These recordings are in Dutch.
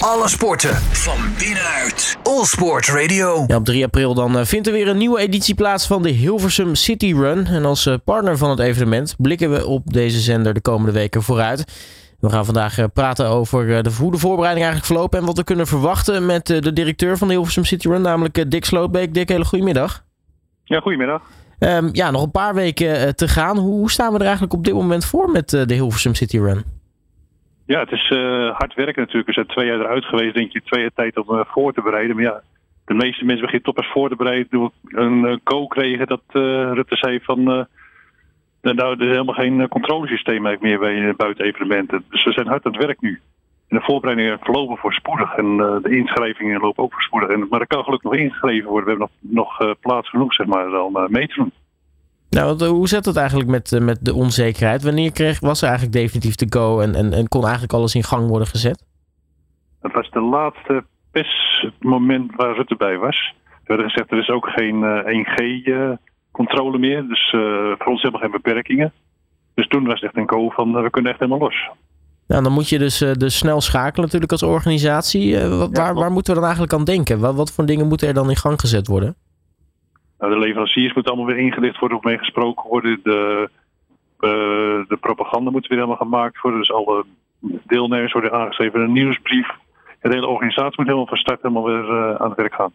Alle sporten van binnenuit. All Sport Radio. Ja, op 3 april dan eh, vindt er weer een nieuwe editie plaats van de Hilversum City Run. En als eh, partner van het evenement blikken we op deze zender de komende weken vooruit. We gaan vandaag eh, praten over eh, de, hoe de voorbereiding eigenlijk verlopen en wat we kunnen verwachten met eh, de directeur van de Hilversum City Run, namelijk Dick Slootbeek. Dick, hele goedemiddag. Ja, goedemiddag. Ehm, ja, nog een paar weken te gaan. Hoe, hoe staan we er eigenlijk op dit moment voor met eh, de Hilversum City Run? Ja, het is eh, hard werken natuurlijk. We zijn twee jaar eruit geweest, denk je, twee jaar tijd om eh, voor te bereiden. Maar ja, de meeste mensen beginnen toch pas voor te bereiden toen we een uh, go kregen dat eh, Rutte zei van... eh, nou, er is helemaal geen eh, controlesysteem meer bij uh, buitenevenementen. Dus we zijn hard aan het werk nu. En de voorbereidingen verlopen voorspoedig en eh, de inschrijvingen lopen ook voorspoedig. En, maar er kan gelukkig nog ingeschreven worden. We hebben nog, nog eh, plaats genoeg, zeg maar, om eh, mee te doen. Nou, eh, hoe zit het eigenlijk met, eh, met de onzekerheid? Wanneer kreeg, was er eigenlijk definitief de go en, en, en kon eigenlijk alles in gang worden gezet? Dat was de laatste persmoment waar Rutte bij was. We hadden gezegd, er is ook geen eh, 1G-controle meer. Dus eh, voor ons helemaal geen beperkingen. Dus toen was het echt een go van, eh, we kunnen echt helemaal los. Nou, dan moet je dus, eh, dus snel schakelen natuurlijk als organisatie. Eh, waar, waar moeten we dan eigenlijk aan denken? Wat, wat voor dingen moeten er dan in gang gezet worden? Nou, de leveranciers moeten allemaal weer ingelicht worden of mee gesproken worden. De, eh, de propaganda moet weer helemaal gemaakt worden. Dus alle deelnemers worden aangeschreven in een nieuwsbrief. De hele organisatie moet helemaal van start helemaal weer eh, aan het werk gaan.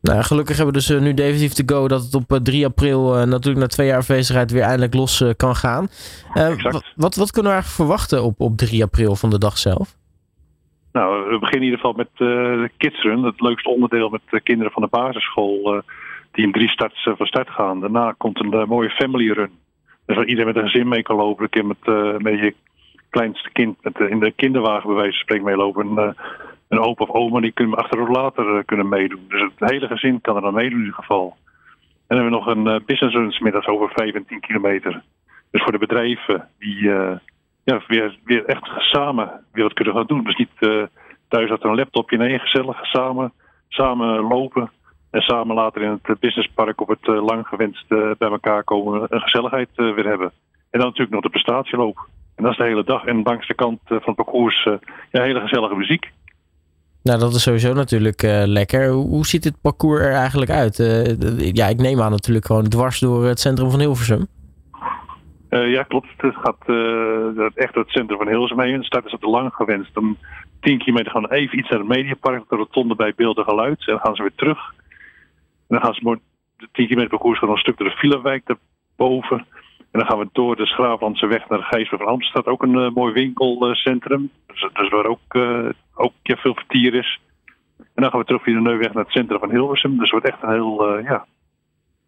Nou, gelukkig hebben we dus eh, nu definitief de go dat het op eh, 3 april, natuurlijk na twee jaar afwezigheid, weer eindelijk los kan gaan. Exact. wat, wat, kunnen we eigenlijk verwachten op, op 3 april van de dag zelf? Nou, we beginnen in ieder geval met de Kids Run. Het leukste onderdeel met de kinderen van de basisschool. Eh, die in drie starts eh, van start gaan. Daarna komt een eh, mooie family run. Dus waar iedereen met een gezin mee kan lopen. Een keer met, eh, met je kleinste kind met, eh, in de kinderwagen bij wijze van spreken meelopen. En, eh, een opa of oma die kunnen achter de rollator eh, kunnen meedoen. Dus het hele gezin kan er dan meedoen in ieder geval. En dan hebben we nog een eh, business run middags over 5 en 10 kilometer. Dus voor de bedrijven die eh, ja, weer, weer echt samen weer wat kunnen gaan doen. Dus niet eh, thuis achter een laptopje. Nee, gezellig samen, samen lopen. En samen later in het businesspark op het eh, lang gewenste bij elkaar komen. Een gezelligheid eh, weer hebben. En dan natuurlijk nog de prestatieloop. En dat is de hele dag. En langs de kant eh, van het parcours eh, ja, hele gezellige muziek. Nou, dat is sowieso natuurlijk eh, lekker. Hoe, ziet het parcours er eigenlijk uit? Eh, ja, ik neem aan natuurlijk gewoon dwars door het centrum van Hilversum. Eh, ja, klopt. Het gaat eh, echt door het centrum van Hilversum heen. De start is op de lang gewenst. Dan 10 kilometer gaan we even iets naar het Mediapark, de rotonde bij Beeld en Geluid. En dan gaan ze weer terug. Dan gaan ze mooi- de 10 kilometer parcours gaan een stuk door de Filewijk daarboven. En dan gaan we door de Schraaflandse weg naar de Gijsbert van Amsterdam. Ook een eh, mooi winkelcentrum. Dus, dus waar ook, eh, ook veel vertier is. En dan gaan we terug via de Neuweg naar het centrum van Hilversum. Dus het wordt echt een heel, eh, ja,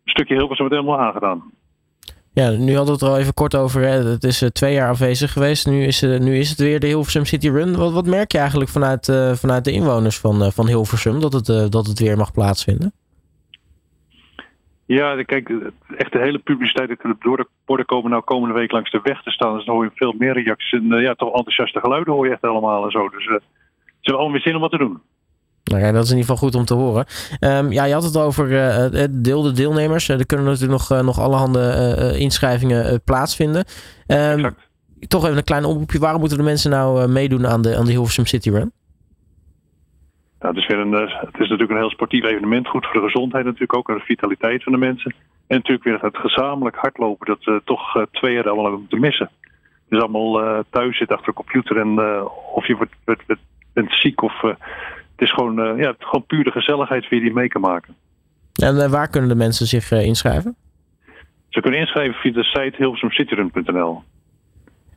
stukje Hilversum wordt helemaal aangedaan. Ja, nu hadden we het er al even kort over. Hè. Het is eh, twee jaar afwezig geweest. Nu is, eh, nu is het weer de Hilversum City Run. Wat, wat merk je eigenlijk vanuit, eh, vanuit de inwoners van, eh, van Hilversum dat het, eh, dat het weer mag plaatsvinden? Ja, kijk, echt de hele publiciteit door de borden komen nou komende week langs de weg te staan. Dus dan hoor je veel meer reacties en eh, ja, toch enthousiaste geluiden hoor je echt allemaal en zo. Dus eh, ze hebben allemaal weer zin om wat te doen. Nou ja, dat is in ieder geval goed om te horen. Ehm, ja, je had het over eh, het deel de deelnemers. Eh, er kunnen natuurlijk nog, nog allerhande inschrijvingen plaatsvinden. Ehm, toch even een klein oproepje. Waarom moeten de mensen nou meedoen aan de, aan de Hilversum City Run? Nou, het, is weer een, eh, het is natuurlijk een heel sportief evenement. Goed voor de gezondheid natuurlijk ook en de vitaliteit van de mensen. En natuurlijk weer het gezamenlijk hardlopen dat we toch eh, twee jaar allemaal hebben moeten missen. Dus allemaal eh, thuis zitten achter een computer en eh, of je wordt, wordt- wordt- bent ziek of... eh, het is gewoon, eh, ja, het is gewoon puur de gezelligheid wie je die mee kan maken. En eh, waar kunnen de mensen zich eh, inschrijven? Ze kunnen inschrijven via de site hilversumcityrun.nl.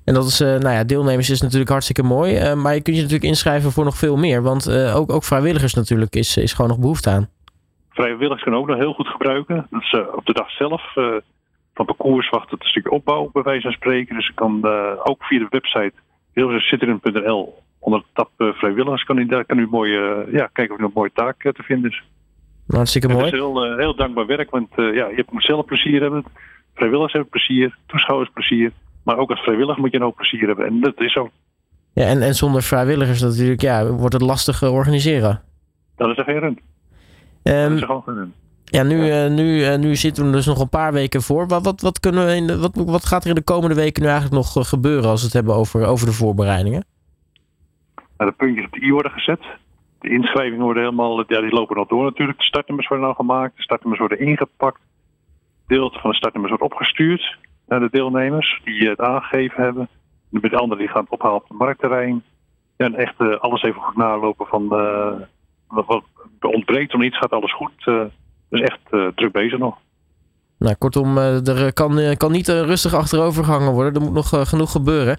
En dat is, eh, nou ja, deelnemers is natuurlijk hartstikke mooi. eh, maar je kunt je natuurlijk inschrijven voor nog veel meer. Want eh, ook, ook vrijwilligers natuurlijk is, is gewoon nog behoefte aan. Vrijwilligers kunnen ook nog heel goed gebruiken. Dat is op de dag zelf van parcours wacht het een stukje opbouw, bij wijze van spreken. Dus je kan ook via de website hilversumcityrun.nl onder de tab vrijwilligers kan u, daar kan u mooi, eh, ja, kijken of er een mooie taak te vinden is. Hartstikke Het mooi. is heel, heel dankbaar werk, want ja, je moet zelf plezier hebben. Vrijwilligers hebben plezier, toeschouwers plezier. Maar ook als vrijwilliger moet je een hoop plezier hebben. En dat is zo. Ja, en, en zonder vrijwilligers natuurlijk, ja, wordt het lastig eh, organiseren. Dat is er geen run. Dat Ehm, is er gewoon geen run. ja, nu, eh, nu, eh, nu zitten we er dus nog een paar weken voor. Wat, wat, wat, kunnen we in de, wat, wat gaat er in de komende weken nu eigenlijk nog gebeuren als we het hebben over, over de voorbereidingen? Nou, de puntjes op de i worden gezet. De inschrijvingen worden helemaal, ja, die lopen nog door natuurlijk. De startnummers worden nou gemaakt, de startnummers worden ingepakt. Deel van de startnummers wordt opgestuurd de deelnemers die het aangegeven hebben. De anderen die gaan het ophalen op het marktterrein. En echt uh, alles even goed nalopen van uh, wat, ontbreekt of iets, gaat alles goed. Uh, dus echt druk bezig nog. Nou, kortom, er kan, kan niet rustig achterover gehangen worden. Er moet nog genoeg gebeuren.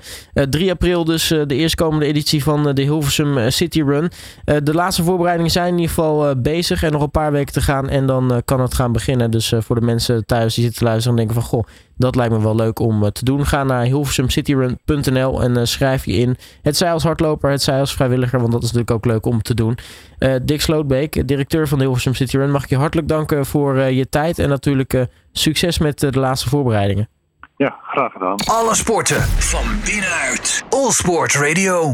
3 april dus de eerstkomende editie van de Hilversum City Run. de laatste voorbereidingen zijn in ieder geval bezig en nog een paar weken te gaan. En dan kan het gaan beginnen. Dus voor de mensen thuis die zitten luisteren en denken van... Goh, dat lijkt me wel leuk om te doen. Ga naar hilversumcityrun.nl en schrijf je in. Het zij als hardloper, het zij als vrijwilliger. Want dat is natuurlijk ook leuk om te doen. Dick Slootbeek, directeur van de Hilversum City Run. Mag ik je hartelijk danken voor je tijd. En natuurlijk succes met de laatste voorbereidingen. Ja, graag gedaan. Alle sporten van binnenuit. All Sport Radio.